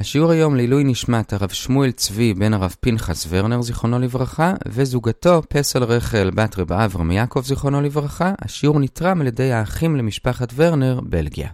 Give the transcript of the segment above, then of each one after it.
השיעור היום לעילוי נשמת הרב שמואל צבי בן הרב פנחס ורנר זיכרונו לברכה וזוגתו פסל רחל בת רב אברהם יעקב זיכרונו לברכה. השיעור נתרם על ידי האחים למשפחת ורנר, בלגיה.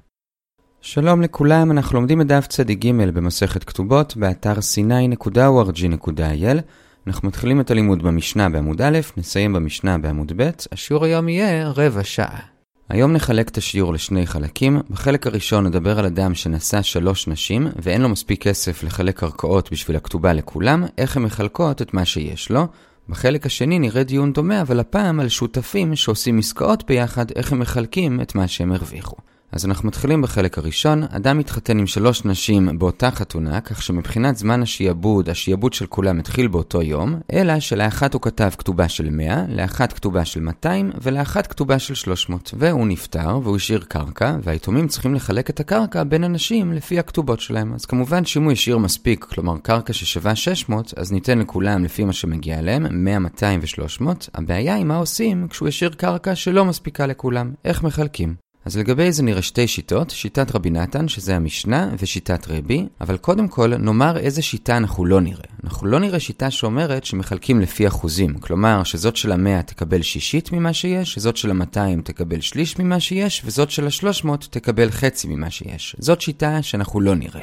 שלום לכולם, אנחנו לומדים את דף צדיק ג' במסכת כתובות באתר sny.org.il אנחנו מתחילים את הלימוד במשנה בעמוד א', נסיים במשנה בעמוד ב', השיעור היום יהיה רבע שעה. היום נחלק את השיעור לשני חלקים. בחלק הראשון נדבר על אדם שנשא שלוש נשים ואין לו מספיק כסף לחלק קרקעות בשביל הכתובה לכולם, איך הן מחלקות את מה שיש לו. בחלק השני נראה דיון דומה, אבל הפעם על שותפים שעושים עסקאות ביחד, איך הם מחלקים את מה שהם הרוויחו. אז אנחנו מתחילים בחלק הראשון. אדם מתחתן עם שלוש נשים באותה חתונה, כך שמבחינת זמן השיעבוד, השיעבוד של כולם התחיל באותו יום, אלא שלאחת הוא כתב כתובה של 100, לאחת כתובה של 200 ולאחת כתובה של 300. והוא נפטר והוא השאיר קרקע, והיתומים צריכים לחלק את הקרקע בין הנשים לפי הכתובות שלהם. אז כמובן שאם הוא השאיר מספיק, כלומר קרקע ששווה 600, אז ניתן לכולם לפי מה שמגיע להם, 100, 200 ו-300. הבעיה היא מה עושים כשהוא השאיר קרקע שלא מספיקה לכולם. איך מחלקים? אז לגבי זה נראה שתי שיטות, שיטת רבי נתן, שזה המשנה, ושיטת רבי, אבל קודם כל נאמר איזה שיטה אנחנו לא נראה. אנחנו לא נראה שיטה שאומרת שמחלקים לפי אחוזים, כלומר שזאת של המאה תקבל שישית ממה שיש, שזאת של המאתיים תקבל שליש ממה שיש, וזאת של השלוש מאות תקבל חצי ממה שיש. זאת שיטה שאנחנו לא נראה.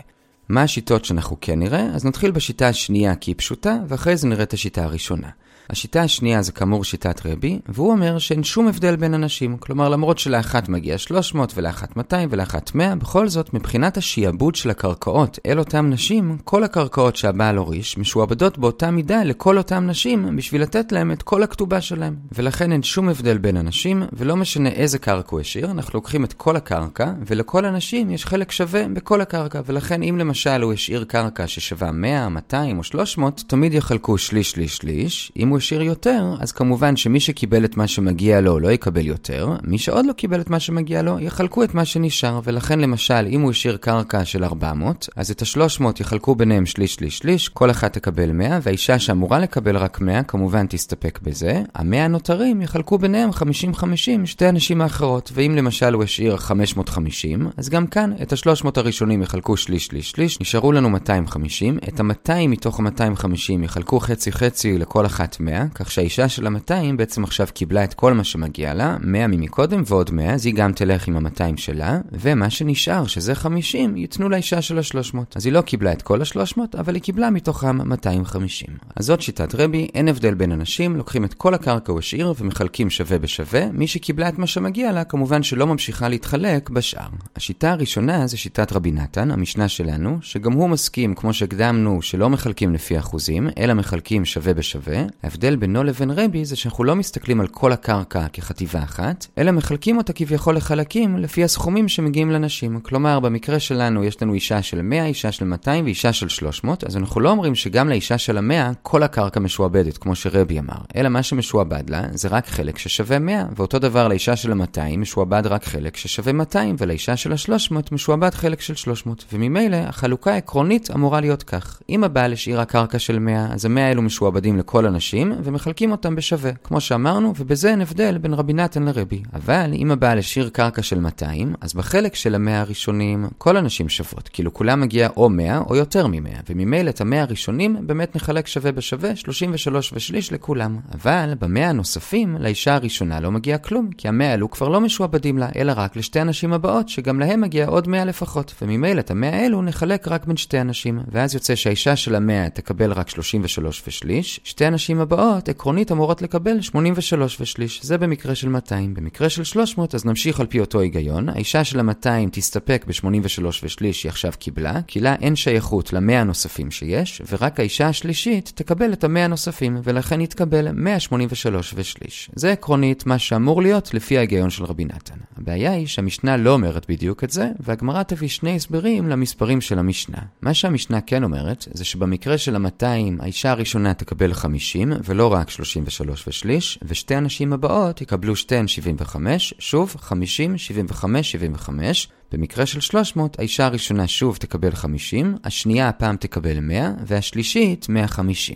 מה השיטות שאנחנו כן נראה? אז נתחיל בשיטה השנייה כי היא פשוטה, ואחרי זה נראה את השיטה הראשונה. השיטה השנייה זה כאמור שיטת רבי, והוא אומר שאין שום הבדל בין אנשים. כלומר, למרות שלאחת מגיע 300 ולאחת 200 ולאחת 100, בכל זאת, מבחינת השיעבוד של הקרקעות אל אותם נשים, כל הקרקעות שהבעל הוריש משועבדות באותה מידה לכל אותם נשים, בשביל לתת להם את כל הכתובה שלהם. ולכן אין שום הבדל בין אנשים, ולא משנה איזה קרקע הוא השאיר, אנחנו לוקחים את כל הקרקע, ולכל אנשים יש חלק שווה בכל הקרקע. ולכן אם למשל הוא השאיר קרקע ששווה 100, 200 או 300, תמיד יחלקו שליש, שליש, שליש. אם הוא השאיר יותר, אז כמובן שמי שקיבל את מה שמגיע לו לא יקבל יותר, מי שעוד לא קיבל את מה שמגיע לו, יחלקו את מה שנשאר, ולכן למשל, אם הוא השאיר קרקע של 400, אז את ה-300 יחלקו ביניהם שליש שליש שליש, כל אחת תקבל 100, והאישה שאמורה לקבל רק 100, כמובן תסתפק בזה. ה-100 הנותרים יחלקו ביניהם 50-50, שתי הנשים האחרות, ואם למשל הוא השאיר 550, אז גם כאן את ה-300 הראשונים יחלקו שליש שליש שליש, נשארו לנו 250, את ה-200 מתוך ה-250 יחלקו חצי חצי לכל אחת 100, כך שהאישה של ה-200 בעצם עכשיו קיבלה את כל מה שמגיע לה, 100 ממקודם ועוד 100, אז היא גם תלך עם ה-200 שלה, ומה שנשאר, שזה 50, ייתנו לאישה של ה-300. אז היא לא קיבלה את כל ה-300, אבל היא קיבלה מתוכם 250. אז זאת שיטת רבי, אין הבדל בין אנשים, לוקחים את כל הקרקע הוא השאיר ומחלקים שווה בשווה, מי שקיבלה את מה שמגיע לה, כמובן שלא ממשיכה להתחלק בשאר. השיטה הראשונה זה שיטת רבי נתן, המשנה שלנו, שגם הוא מסכים, כמו שהקדמנו, שלא מחלקים לפי אחוזים, אלא מחלקים שווה בשווה. ההבדל בינו לבין רבי זה שאנחנו לא מסתכלים על כל הקרקע כחטיבה אחת, אלא מחלקים אותה כביכול לחלקים לפי הסכומים שמגיעים לנשים. כלומר, במקרה שלנו יש לנו אישה של 100, אישה של 200 ואישה של 300, אז אנחנו לא אומרים שגם לאישה של ה-100 כל הקרקע משועבדת, כמו שרבי אמר, אלא מה שמשועבד לה זה רק חלק ששווה 100, ואותו דבר לאישה של ה-200 משועבד רק חלק ששווה 200, ולאישה של ה-300 משועבד חלק של 300. וממילא החלוקה העקרונית אמורה להיות כך. אם הבעל השאיר הקרקע של 100, אז ה-100 האלו משועבדים לכל הנשים, ומחלקים אותם בשווה, כמו שאמרנו, ובזה אין הבדל בין רבי נתן לרבי. אבל אם הבעל השאיר קרקע של 200, אז בחלק של המאה הראשונים, כל הנשים שוות, כאילו כולם מגיע או 100 או יותר מ-100, וממילא את המאה הראשונים באמת נחלק שווה בשווה, 33 ושליש לכולם. אבל במאה הנוספים, לאישה הראשונה לא מגיע כלום, כי המאה האלו כבר לא משועבדים לה, אלא רק לשתי הנשים הבאות, שגם להם מגיע עוד 100 לפחות, וממילא את המאה האלו נחלק רק בין שתי הנשים. ואז יוצא שהאישה של המאה תקבל רק 33 ושליש, שתי הנשים הבאות עקרונית אמורות לקבל 83 ושליש. זה במקרה של 200. במקרה של 300, אז נמשיך על פי אותו היגיון. האישה של ה-200 תסתפק ב-83 ושליש שהיא עכשיו קיבלה, כי לה אין שייכות ל-100 הנוספים שיש, ורק האישה השלישית תקבל את ה-100 הנוספים, ולכן היא תקבל 183 ושליש. זה עקרונית מה שאמור להיות לפי ההיגיון של רבי נתן. הבעיה היא שהמשנה לא אומרת בדיוק את זה, והגמרא תביא שני הסברים למספרים של המשנה. מה שהמשנה כן אומרת, זה שבמקרה של ה-200, האישה הראשונה תקבל 50, ולא רק 33 ושליש, ושתי הנשים הבאות יקבלו שתיהן 75, שוב 50, 75, 75. במקרה של 300, האישה הראשונה שוב תקבל 50, השנייה הפעם תקבל 100, והשלישית 150.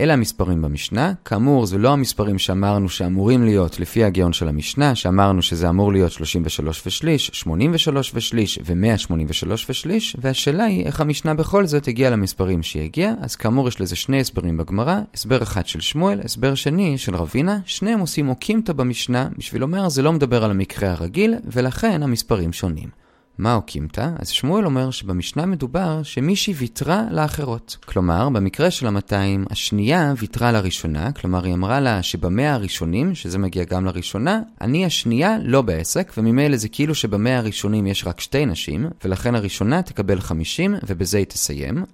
אלה המספרים במשנה. כאמור, זה לא המספרים שאמרנו שאמורים להיות לפי הגאון של המשנה, שאמרנו שזה אמור להיות 33 ושליש, 83 ושליש ו-183 ושליש, והשאלה היא איך המשנה בכל זאת הגיעה למספרים שהיא הגיעה, אז כאמור יש לזה שני הסברים בגמרא, הסבר אחד של שמואל, הסבר שני של רבינה, שניהם עושים אוקימתא במשנה, בשביל לומר זה לא מדבר על המקרה הרגיל, ולכן המספרים שונים. מה אוקימתא? אז שמואל אומר שבמשנה מדובר שמישהי ויתרה לאחרות. כלומר, במקרה של המאתיים, השנייה ויתרה לראשונה, כלומר היא אמרה לה שבמאה הראשונים, שזה מגיע גם לראשונה, אני השנייה לא בעסק, וממילא זה כאילו שבמאה הראשונים יש רק שתי נשים, ולכן הראשונה תקבל 50 ובזה היא תסיים.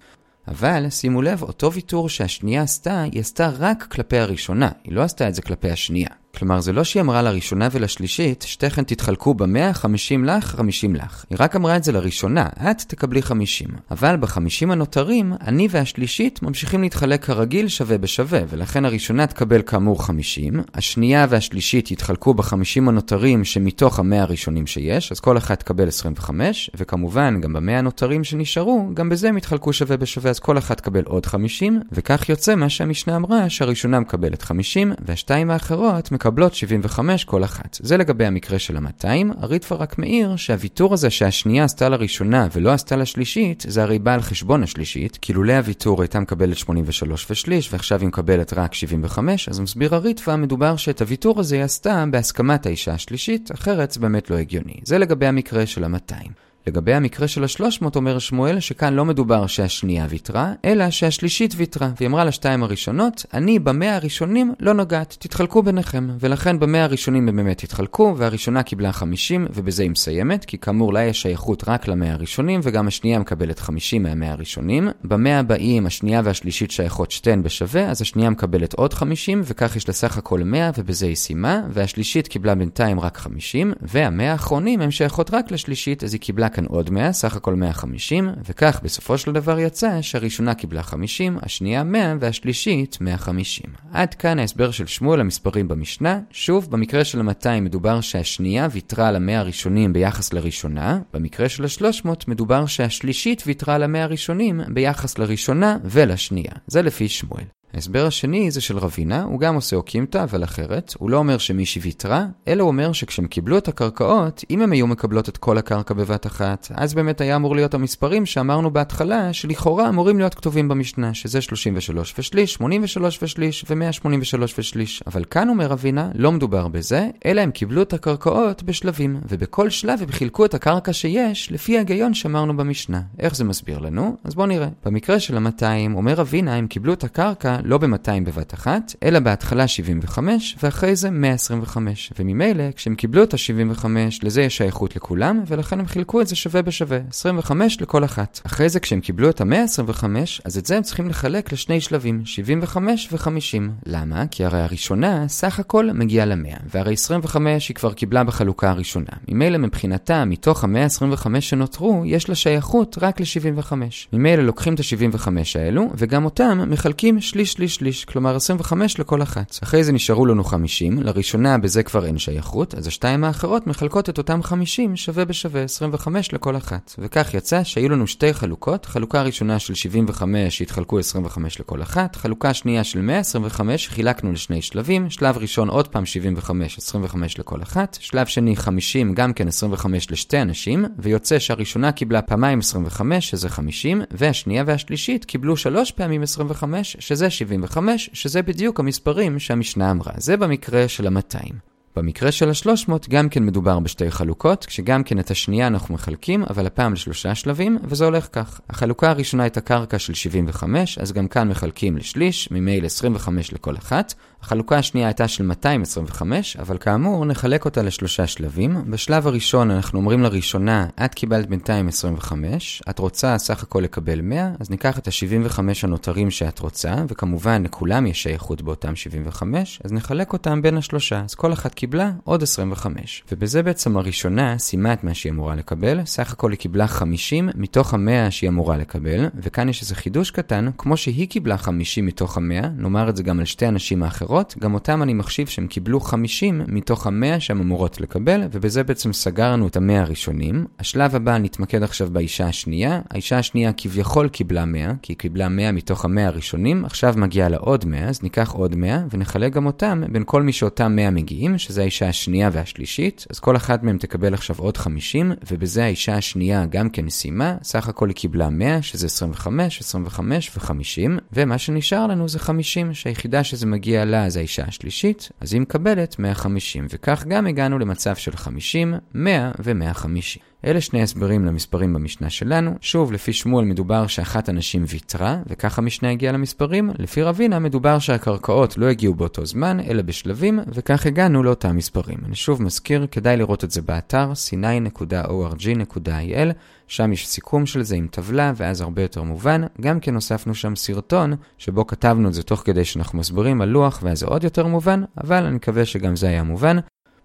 אבל שימו לב, אותו ויתור שהשנייה עשתה, היא עשתה רק כלפי הראשונה, היא לא עשתה את זה כלפי השנייה. כלומר, זה לא שהיא אמרה לראשונה ולשלישית, שתיכן תתחלקו ב-100, 50 לך, 50 לך. היא רק אמרה את זה לראשונה, את תקבלי 50. אבל ב-50 הנותרים, אני והשלישית ממשיכים להתחלק כרגיל שווה בשווה, ולכן הראשונה תקבל כאמור 50, השנייה והשלישית יתחלקו ב-50 הנותרים שמתוך ה-100 הראשונים שיש, אז כל אחת תקבל 25, וכמובן, גם ב-100 הנותרים שנשארו, גם בזה הם יתחלקו שווה בשווה, אז כל אחת תקבל עוד 50, וכך יוצא מה שהמשנה אמרה, שהראשונה מקבלת 50, והשתיים האחרות מקבלות 75 כל אחת. זה לגבי המקרה של ה-200, הריטווה רק מעיר שהוויתור הזה שהשנייה עשתה לראשונה ולא עשתה לשלישית, זה הרי בא על חשבון השלישית, כי לולא הוויתור הייתה מקבלת 83 ושליש, ועכשיו היא מקבלת רק 75, אז מסביר הריטווה, מדובר שאת הוויתור הזה היא עשתה בהסכמת האישה השלישית, אחרת זה באמת לא הגיוני. זה לגבי המקרה של ה-200. לגבי המקרה של השלוש מאות אומר שמואל שכאן לא מדובר שהשנייה ויתרה, אלא שהשלישית ויתרה, והיא אמרה לשתיים הראשונות, אני במאה הראשונים לא נוגעת, תתחלקו ביניכם, ולכן במאה הראשונים הם באמת התחלקו, והראשונה קיבלה 50, ובזה היא מסיימת, כי כאמור לה יש שייכות רק למאה הראשונים, וגם השנייה מקבלת 50 מהמאה הראשונים. במאה הבאים השנייה והשלישית שייכות שתיהן בשווה, אז השנייה מקבלת עוד 50, וכך יש לה סך הכל 100, ובזה היא סיימה, והשלישית קיבלה בינתיים רק 50, והמאה האחרונים הם שייכות רק לשלישית, אז היא קיבלה כאן עוד 100, סך הכל 150, וכך בסופו של דבר יצא שהראשונה קיבלה 50, השנייה 100 והשלישית 150. עד כאן ההסבר של שמואל למספרים במשנה. שוב, במקרה של ה-200 מדובר שהשנייה ויתרה על המאה הראשונים ביחס לראשונה, במקרה של ה-300 מדובר שהשלישית ויתרה על המאה הראשונים ביחס לראשונה ולשנייה. זה לפי שמואל. ההסבר השני זה של רבינה, הוא גם עושה אוקימתא, אבל אחרת. הוא לא אומר שמישהי ויתרה, אלא הוא אומר שכשהם קיבלו את הקרקעות, אם הם היו מקבלות את כל הקרקע בבת אחת, אז באמת היה אמור להיות המספרים שאמרנו בהתחלה, שלכאורה אמורים להיות כתובים במשנה, שזה 33 ושליש, 83 ושליש ו-183 ושליש. אבל כאן אומר רבינה, לא מדובר בזה, אלא הם קיבלו את הקרקעות בשלבים, ובכל שלב הם חילקו את הקרקע שיש, לפי ההיגיון שאמרנו במשנה. איך זה מסביר לנו? אז בואו נראה. במקרה של ה-200, אומר רבינה, הם קיבלו את הקרקע לא ב-200 בבת אחת, אלא בהתחלה 75, ואחרי זה 125. וממילא, כשהם קיבלו את ה-75, לזה יש שייכות לכולם, ולכן הם חילקו את זה שווה בשווה, 25 לכל אחת. אחרי זה, כשהם קיבלו את ה-125, אז את זה הם צריכים לחלק לשני שלבים, 75 ו-50. למה? כי הרי הראשונה, סך הכל מגיעה ל-100, והרי 25 היא כבר קיבלה בחלוקה הראשונה. ממילא מבחינתה, מתוך ה-125 שנותרו, יש לה שייכות רק ל-75. ממילא לוקחים את ה-75 האלו, וגם אותם מחלקים שליש שליש שליש, כלומר 25 לכל אחת. אחרי זה נשארו לנו 50, לראשונה בזה כבר אין שייכות, אז השתיים האחרות מחלקות את אותם 50 שווה בשווה 25 לכל אחת. וכך יצא שהיו לנו שתי חלוקות, חלוקה ראשונה של 75 שהתחלקו 25 לכל אחת, חלוקה שנייה של 125 חילקנו לשני שלבים, שלב ראשון עוד פעם 75, 25 לכל אחת, שלב שני 50 גם כן 25 לשתי אנשים, ויוצא שהראשונה קיבלה פעמיים 25 שזה 50, והשנייה והשלישית קיבלו שלוש פעמים 25 שזה 75, שזה בדיוק המספרים שהמשנה אמרה. זה במקרה של ה-200. במקרה של ה-300 גם כן מדובר בשתי חלוקות, כשגם כן את השנייה אנחנו מחלקים, אבל הפעם לשלושה שלבים, וזה הולך כך. החלוקה הראשונה הייתה קרקע של 75, אז גם כאן מחלקים לשליש, ממילא 25 לכל אחת. החלוקה השנייה הייתה של 225, אבל כאמור נחלק אותה לשלושה שלבים. בשלב הראשון אנחנו אומרים לראשונה, את קיבלת בינתיים 25, את רוצה סך הכל לקבל 100, אז ניקח את ה-75 הנותרים שאת רוצה, וכמובן לכולם יש שייכות באותם 75, אז נחלק אותם בין השלושה, אז כל אחת קיבלה עוד 25. ובזה בעצם הראשונה סיימה את מה שהיא אמורה לקבל, סך הכל היא קיבלה 50 מתוך ה-100 שהיא אמורה לקבל, וכאן יש איזה חידוש קטן, כמו שהיא קיבלה 50 מתוך ה-100, נאמר את זה גם על שתי הנשים האחרות, גם אותם אני מחשיב שהם קיבלו 50 מתוך ה-100 שהן אמורות לקבל, ובזה בעצם סגרנו את ה-100 הראשונים. השלב הבא נתמקד עכשיו באישה השנייה, האישה השנייה כביכול קיבלה 100, כי היא קיבלה 100 מתוך ה-100 הראשונים, עכשיו מגיעה לה עוד 100, אז ניקח עוד 100, ונחלק גם אותם בין כל מי שאותם 100 מגיעים, שזה האישה השנייה והשלישית, אז כל אחת מהם תקבל עכשיו עוד 50, ובזה האישה השנייה גם כן סיימה, סך הכל היא קיבלה 100, שזה 25, 25 ו-50, ומה שנשאר לנו זה 50, שהיחידה שזה מגיע לה זה האישה השלישית, אז היא מקבלת 150, וכך גם הגענו למצב של 50, 100 ו-150. אלה שני הסברים למספרים במשנה שלנו. שוב, לפי שמואל מדובר שאחת הנשים ויתרה, וכך המשנה הגיעה למספרים. לפי רבינה מדובר שהקרקעות לא הגיעו באותו זמן, אלא בשלבים, וכך הגענו לאותם מספרים. אני שוב מזכיר, כדאי לראות את זה באתר c9.org.il, שם יש סיכום של זה עם טבלה, ואז הרבה יותר מובן. גם כן הוספנו שם סרטון, שבו כתבנו את זה תוך כדי שאנחנו מסבירים על לוח, ואז זה עוד יותר מובן, אבל אני מקווה שגם זה היה מובן.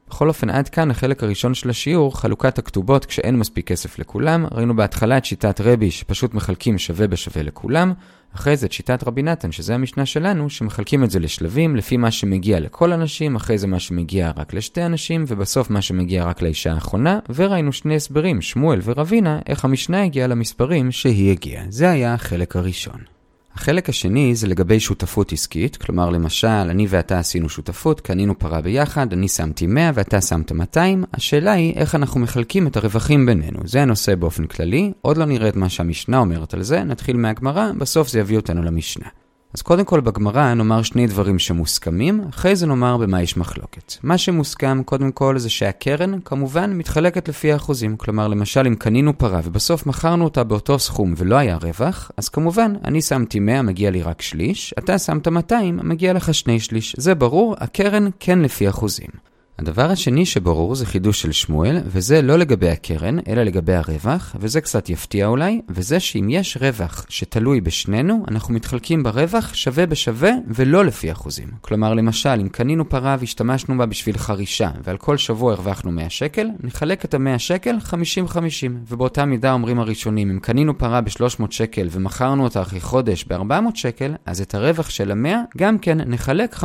בכל אופן, עד כאן החלק הראשון של השיעור, חלוקת הכתובות כשאין מספיק כסף לכולם. ראינו בהתחלה את שיטת רבי, שפשוט מחלקים שווה בשווה לכולם. אחרי זה את שיטת רבי נתן, שזה המשנה שלנו, שמחלקים את זה לשלבים, לפי מה שמגיע לכל אנשים, אחרי זה מה שמגיע רק לשתי אנשים, ובסוף מה שמגיע רק לאישה האחרונה, וראינו שני הסברים, שמואל ורבינה, איך המשנה הגיעה למספרים שהיא הגיעה. זה היה החלק הראשון. החלק השני זה לגבי שותפות עסקית, כלומר למשל, אני ואתה עשינו שותפות, קנינו פרה ביחד, אני שמתי 100 ואתה שמת 200, השאלה היא איך אנחנו מחלקים את הרווחים בינינו. זה הנושא באופן כללי, עוד לא נראה את מה שהמשנה אומרת על זה, נתחיל מהגמרא, בסוף זה יביא אותנו למשנה. אז קודם כל בגמרא נאמר שני דברים שמוסכמים, אחרי זה נאמר במה יש מחלוקת. מה שמוסכם קודם כל זה שהקרן כמובן מתחלקת לפי האחוזים. כלומר למשל אם קנינו פרה ובסוף מכרנו אותה באותו סכום ולא היה רווח, אז כמובן אני שמתי 100 מגיע לי רק שליש, אתה שמת 200 מגיע לך שני שליש. זה ברור, הקרן כן לפי אחוזים. הדבר השני שברור זה חידוש של שמואל, וזה לא לגבי הקרן, אלא לגבי הרווח, וזה קצת יפתיע אולי, וזה שאם יש רווח שתלוי בשנינו, אנחנו מתחלקים ברווח שווה בשווה ולא לפי אחוזים. כלומר, למשל, אם קנינו פרה והשתמשנו בה בשביל חרישה, ועל כל שבוע הרווחנו 100 שקל, נחלק את ה-100 שקל 50-50, ובאותה מידה אומרים הראשונים, אם קנינו פרה ב-300 שקל ומכרנו אותה אחרי חודש ב-400 שקל, אז את הרווח של ה-100 גם כן נחלק 50-50,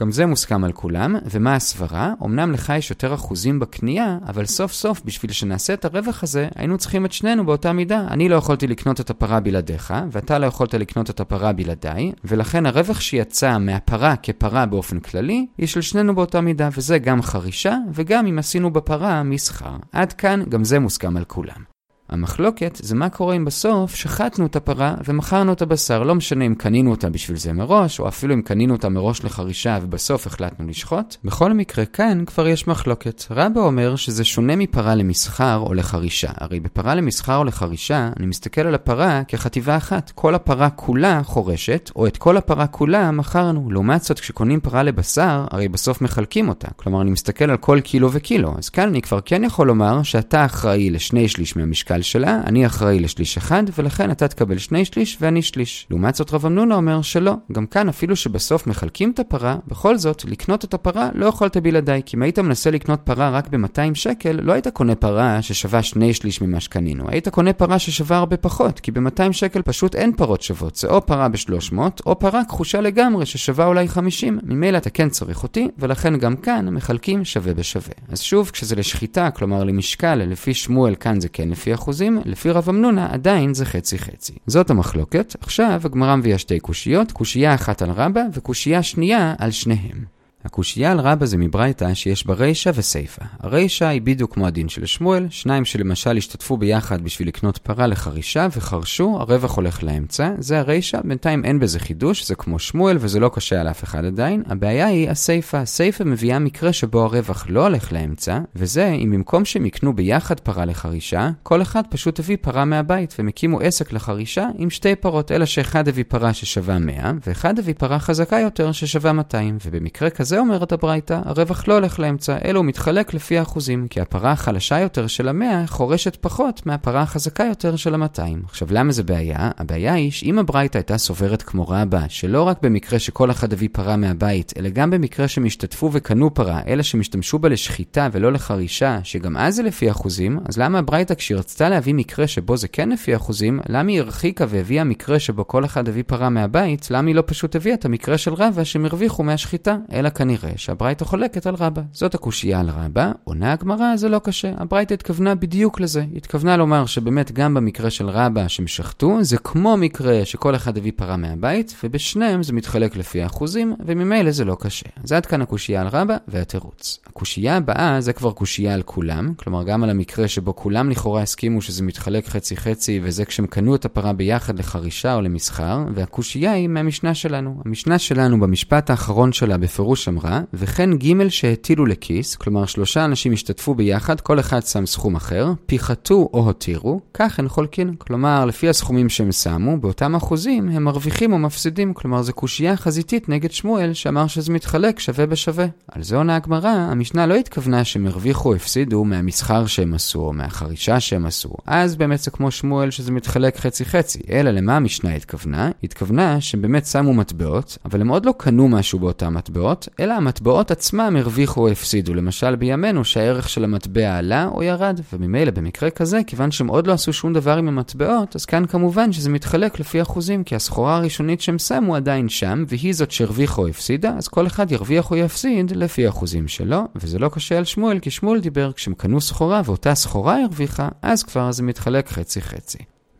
גם זה מוסכם על כולם, ומה הסברה? קרה, אמנם לך יש יותר אחוזים בקנייה, אבל סוף סוף בשביל שנעשה את הרווח הזה, היינו צריכים את שנינו באותה מידה. אני לא יכולתי לקנות את הפרה בלעדיך, ואתה לא יכולת לקנות את הפרה בלעדיי, ולכן הרווח שיצא מהפרה כפרה באופן כללי, היא של שנינו באותה מידה, וזה גם חרישה, וגם אם עשינו בפרה מסחר. עד כאן גם זה מוסכם על כולם. המחלוקת זה מה קורה אם בסוף שחטנו את הפרה ומכרנו את הבשר. לא משנה אם קנינו אותה בשביל זה מראש, או אפילו אם קנינו אותה מראש לחרישה ובסוף החלטנו לשחוט. בכל מקרה, כאן כבר יש מחלוקת. רבא אומר שזה שונה מפרה למסחר או לחרישה. הרי בפרה למסחר או לחרישה, אני מסתכל על הפרה כחטיבה אחת. כל הפרה כולה חורשת, או את כל הפרה כולה מכרנו. לעומת זאת, כשקונים פרה לבשר, הרי בסוף מחלקים אותה. כלומר, אני מסתכל על כל קילו וקילו. אז כאן אני כבר כן יכול לומר שאתה אחראי לשני שליש מהמשקל המשקל שלה, אני אחראי לשליש אחד, ולכן אתה תקבל שני שליש ואני שליש. לעומת זאת רב אמנונה אומר שלא. גם כאן אפילו שבסוף מחלקים את הפרה, בכל זאת, לקנות את הפרה לא יכולת בלעדיי, כי אם היית מנסה לקנות פרה רק ב-200 שקל, לא היית קונה פרה ששווה שני שליש ממה שקנינו. היית קונה פרה ששווה הרבה פחות, כי ב-200 שקל פשוט אין פרות שוות. זה או פרה ב-300, או פרה כחושה לגמרי ששווה אולי 50. ממילא אתה כן צריך אותי, ולכן גם כאן מחלקים שווה בשווה. אז שוב, כשזה לשחיטה, כלומר למשקל, לפי שמואל כאן זה כן לפי אחוז. אחוזים, לפי רב אמנונה עדיין זה חצי חצי. זאת המחלוקת. עכשיו הגמרא מביאה שתי קושיות, קושייה אחת על רבא וקושייה שנייה על שניהם. הקושייה על רבא זה מברייתא שיש בה רישא וסיפא. הרישא היא בדיוק כמו הדין של שמואל, שניים שלמשל השתתפו ביחד בשביל לקנות פרה לחרישה וחרשו, הרווח הולך לאמצע, זה הרישא, בינתיים אין בזה חידוש, זה כמו שמואל וזה לא קשה על אף אחד עדיין. הבעיה היא הסיפא, הסיפא מביאה מקרה שבו הרווח לא הולך לאמצע, וזה אם במקום שהם יקנו ביחד פרה לחרישה, כל אחד פשוט הביא פרה מהבית והם הקימו עסק לחרישה עם שתי פרות, אלא שאחד הביא פרה ששווה 100, ואחד הביא פרה חזקה יותר ששווה 200, ובמקרה כזה זה אומרת הברייתא, הרווח לא הולך לאמצע, אלא הוא מתחלק לפי האחוזים, כי הפרה החלשה יותר של המאה חורשת פחות מהפרה החזקה יותר של המאתיים. עכשיו, למה זה בעיה? הבעיה היא שאם הברייתא הייתה סוברת כמו רבה, שלא רק במקרה שכל אחד הביא פרה מהבית, אלא גם במקרה שהם השתתפו וקנו פרה, אלא שמשתמשו בה לשחיטה ולא לחרישה, שגם אז זה לפי אחוזים, אז למה הברייתא כשהיא רצתה להביא מקרה שבו זה כן לפי אחוזים, למה היא הרחיקה והביאה מקרה שבו כל אחד הביא פרה מהבית, למה היא לא פשוט הביאה את המקרה של רבה שהם הרוויחו מהשחיטה? אלא כנראה שהברייתא חולקת על רבה. זאת הקושייה על רבה, עונה הגמרא, זה לא קשה. הברייתא התכוונה בדיוק לזה. התכוונה לומר שבאמת גם במקרה של רבה שהם שחטו, זה כמו מקרה שכל אחד הביא פרה מהבית, ובשניהם זה מתחלק לפי האחוזים, וממילא זה לא קשה. אז עד כאן הקושייה על רבה והתירוץ. הקושייה הבאה זה כבר קושייה על כולם, כלומר גם על המקרה שבו כולם לכאורה הסכימו שזה מתחלק חצי חצי, וזה כשהם קנו את הפרה ביחד לחרישה או למסחר, והקושייה היא מהמשנה שלנו. המשנה שלנו במשפט האחרון שלה בפירוש אמרה, וכן ג' שהטילו לכיס, כלומר שלושה אנשים השתתפו ביחד, כל אחד שם סכום אחר, פיחתו או הותירו, כך הן חולקין. כלומר, לפי הסכומים שהם שמו, באותם אחוזים הם מרוויחים או מפסידים, כלומר זו קושייה חזיתית נגד שמואל שאמר שזה מתחלק שווה בשווה. על זה עונה הגמרא, המשנה לא התכוונה שהם הרוויחו או הפסידו מהמסחר שהם עשו או מהחרישה שהם עשו. אז באמת זה כמו שמואל שזה מתחלק חצי חצי, אלא למה המשנה התכוונה? התכוונה שהם באמת שמו מטבעות, אבל הם עוד לא קנו משהו באותם מטבעות, אלא המטבעות עצמם הרוויחו או הפסידו. למשל בימינו שהערך של המטבע עלה או ירד, וממילא במקרה כזה, כיוון שהם עוד לא עשו שום דבר עם המטבעות, אז כאן כמובן שזה מתחלק לפי אחוזים, כי הסחורה הראשונית שהם שמו עדיין שם, והיא זאת שהרוויחה או הפסידה, אז כל אחד ירוויח או יפסיד לפי האחוזים שלו, וזה לא קשה על שמואל, כי שמואל דיבר כשהם קנו סחורה ואותה סחורה הרוויחה, אז כבר זה מתחלק חצי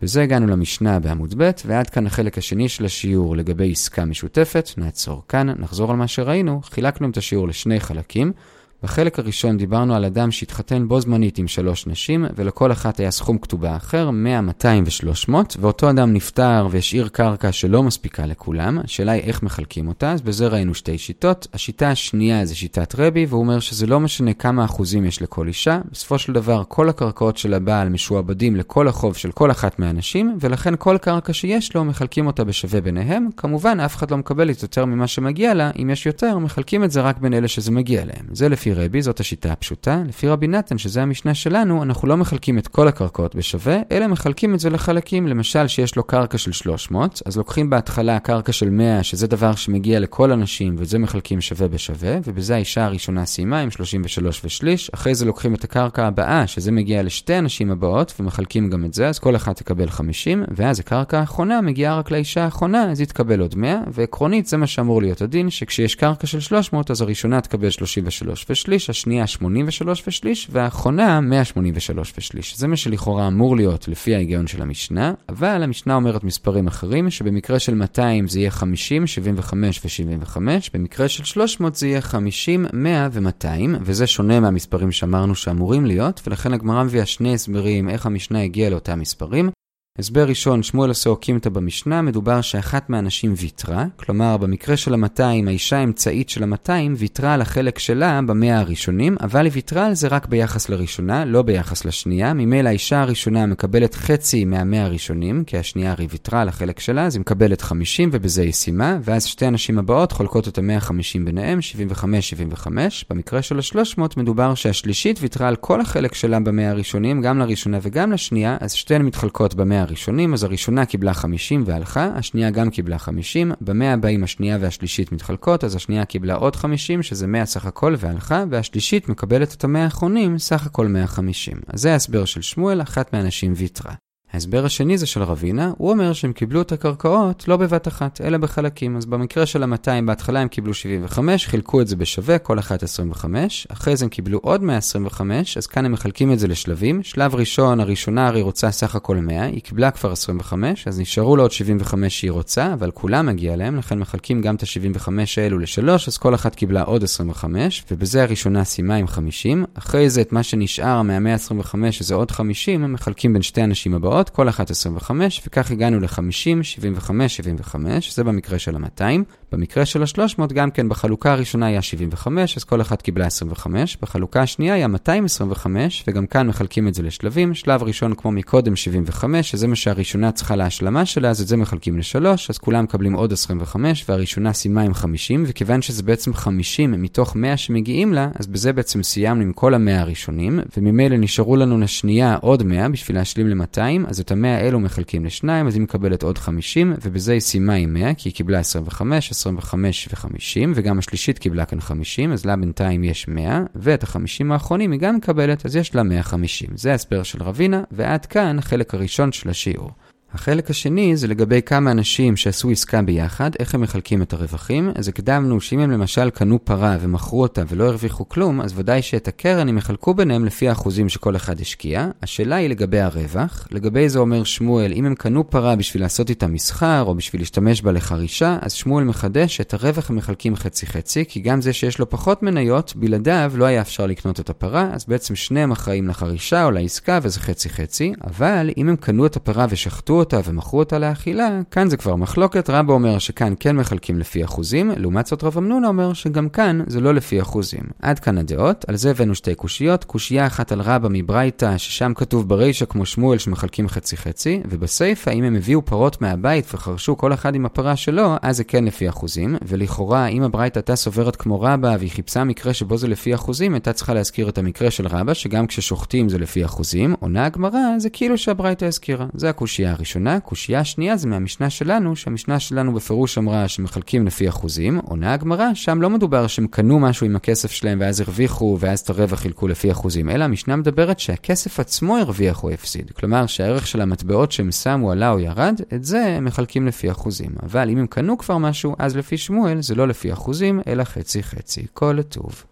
וזה הגענו למשנה בעמוד ב', ועד כאן החלק השני של השיעור לגבי עסקה משותפת. נעצור כאן, נחזור על מה שראינו, חילקנו את השיעור לשני חלקים. בחלק הראשון דיברנו על אדם שהתחתן בו זמנית עם שלוש נשים, ולכל אחת היה סכום כתובה אחר, 100, 200 ו-300, ואותו אדם נפטר והשאיר קרקע שלא מספיקה לכולם. השאלה היא איך מחלקים אותה, אז בזה ראינו שתי שיטות. השיטה השנייה זה שיטת רבי, והוא אומר שזה לא משנה כמה אחוזים יש לכל אישה. בסופו של דבר, כל הקרקעות של הבעל משועבדים לכל החוב של כל אחת מהנשים, ולכן כל קרקע שיש לו, מחלקים אותה בשווה ביניהם. כמובן, אף אחד לא מקבל את יותר ממה שמגיע לה, אם יש יותר, מחלקים את זה רק בין אלה שזה מגיע להם. זה לפי לפי רבי, זאת השיטה הפשוטה. לפי רבי נתן, שזה המשנה שלנו, אנחנו לא מחלקים את כל הקרקעות בשווה, אלא מחלקים את זה לחלקים. למשל, שיש לו קרקע של 300, אז לוקחים בהתחלה קרקע של 100, שזה דבר שמגיע לכל הנשים, ואת זה מחלקים שווה בשווה, ובזה האישה הראשונה סיימה עם 33 ושליש. אחרי זה לוקחים את הקרקע הבאה, שזה מגיע לשתי הנשים הבאות, ומחלקים גם את זה, אז כל אחת תקבל 50, ואז הקרקע האחרונה מגיעה רק לאישה האחרונה, אז היא תקבל עוד 100, ועקרונית זה מה שאמור להיות הדין, שכשיש קרקע של 300, אז הראשונה תקבל 33 ושליש, השנייה 83 ושליש, והאחרונה 183 ושליש. זה מה שלכאורה אמור להיות לפי ההיגיון של המשנה, אבל המשנה אומרת מספרים אחרים, שבמקרה של 200 זה יהיה 50, 75 ו-75, במקרה של 300 זה יהיה 50, 100 ו-200, וזה שונה מהמספרים שאמרנו שאמורים להיות, ולכן הגמרא מביאה שני הסברים איך המשנה הגיעה לאותם מספרים. הסבר ראשון, שמואל עושה אוקימתא במשנה, מדובר שאחת מהנשים ויתרה, כלומר במקרה של המאתיים, האישה האמצעית של המאתיים ויתרה על החלק שלה במאה הראשונים, אבל היא ויתרה על זה רק ביחס לראשונה, לא ביחס לשנייה, ממילא האישה הראשונה מקבלת חצי מהמאה הראשונים, כי השנייה הרי ויתרה על החלק שלה, אז היא מקבלת 50 ובזה היא סיימה, ואז שתי הנשים הבאות חולקות את המאה ה-50 ביניהם, 75-75. במקרה של ה-300 מדובר שהשלישית ויתרה על כל החלק שלה במאה הראשונים, גם לראשונה וגם לשנייה, אז שתיהן מתחלקות במאה הראשונים, אז הראשונה קיבלה 50 והלכה, השנייה גם קיבלה 50, במאה הבאים השנייה והשלישית מתחלקות, אז השנייה קיבלה עוד 50, שזה 100 סך הכל והלכה, והשלישית מקבלת את המאה האחרונים, סך הכל 150. אז זה ההסבר של שמואל, אחת מהנשים ויתרה. ההסבר השני זה של רבינה, הוא אומר שהם קיבלו את הקרקעות לא בבת אחת, אלא בחלקים. אז במקרה של ה-200 בהתחלה הם קיבלו 75, חילקו את זה בשווה, כל אחת 25, אחרי זה הם קיבלו עוד 125, אז כאן הם מחלקים את זה לשלבים. שלב ראשון, הראשונה הרי רוצה סך הכל 100, היא קיבלה כבר 25, אז נשארו לה עוד 75 שהיא רוצה, אבל כולם מגיע להם, לכן מחלקים גם את ה-75 האלו לשלוש, אז כל אחת קיבלה עוד 25, ובזה הראשונה סיימה עם 50. אחרי זה את מה שנשאר מה-125, שזה עוד 50, הם מחלקים בין שתי הנשים הבאות. כל אחת 25, וכך הגענו ל-50, 75, 75, זה במקרה של ה-200. במקרה של ה-300, גם כן בחלוקה הראשונה היה 75, אז כל אחת קיבלה 25. בחלוקה השנייה היה 225, וגם כאן מחלקים את זה לשלבים. שלב ראשון כמו מקודם 75, שזה מה שהראשונה צריכה להשלמה שלה, אז את זה מחלקים לשלוש, אז כולם מקבלים עוד 25, והראשונה סיימה עם 50, וכיוון שזה בעצם 50 מתוך 100 שמגיעים לה, אז בזה בעצם סיימנו עם כל ה-100 הראשונים, וממילא נשארו לנו לשנייה עוד 100 בשביל להשלים ל-200, אז את ה-100 האלו מחלקים לשניים, אז היא מקבלת עוד 50, ובזה היא סיימה עם 100, כי היא קיבלה 25, 25 ו-50, וגם השלישית קיבלה כאן 50, אז לה בינתיים יש 100, ואת ה-50 האחרונים היא גם מקבלת, אז יש לה 150. זה ההסבר של רבינה, ועד כאן החלק הראשון של השיעור. החלק השני זה לגבי כמה אנשים שעשו עסקה ביחד, איך הם מחלקים את הרווחים. אז הקדמנו שאם הם למשל קנו פרה ומכרו אותה ולא הרוויחו כלום, אז ודאי שאת הקרן הם יחלקו ביניהם לפי האחוזים שכל אחד השקיע. השאלה היא לגבי הרווח. לגבי זה אומר שמואל, אם הם קנו פרה בשביל לעשות איתה מסחר או בשביל להשתמש בה לחרישה, אז שמואל מחדש שאת הרווח הם מחלקים חצי חצי, כי גם זה שיש לו פחות מניות, בלעדיו לא היה אפשר לקנות את הפרה, אז בעצם שניהם אחראים לחרישה או לעסקה וזה חצי חצי. אבל אם הם קנו את הפרה ושחטו אותה ומכרו אותה לאכילה, כאן זה כבר מחלוקת. רבא אומר שכאן כן מחלקים לפי אחוזים, לעומת זאת רב אמנונה אומר שגם כאן זה לא לפי אחוזים. עד כאן הדעות, על זה הבאנו שתי קושיות, קושייה אחת על רבא מברייתא, ששם כתוב ברישא כמו שמואל שמחלקים חצי חצי, ובסיפא אם הם הביאו פרות מהבית וחרשו כל אחד עם הפרה שלו, אז זה כן לפי אחוזים, ולכאורה אם הברייתא הייתה סוברת כמו רבא והיא חיפשה מקרה שבו זה לפי אחוזים, הייתה צריכה להזכיר את המקרה של רבא, שגם כששוחטים זה לפי אחוזים, עונה הגמרא זה כאילו שהברייתא הזכירה. זה הקושייה הראשונה. קושייה שנייה זה מהמשנה שלנו, שהמשנה שלנו בפירוש אמרה שמחלקים לפי אחוזים. עונה הגמרא, שם לא מדובר שהם קנו משהו עם הכסף שלהם ואז הרוויחו ואז את הרווח חילקו לפי אחוזים, אלא המשנה מדברת שהכסף עצמו הרוויח או הפסיד. כלומר שהערך של המטבעות שהם שמו עלה או ירד, את זה הם מחלקים לפי אחוזים. אבל אם הם קנו כבר משהו, אז לפי שמואל זה לא לפי אחוזים, אלא חצי חצי. כל הטוב.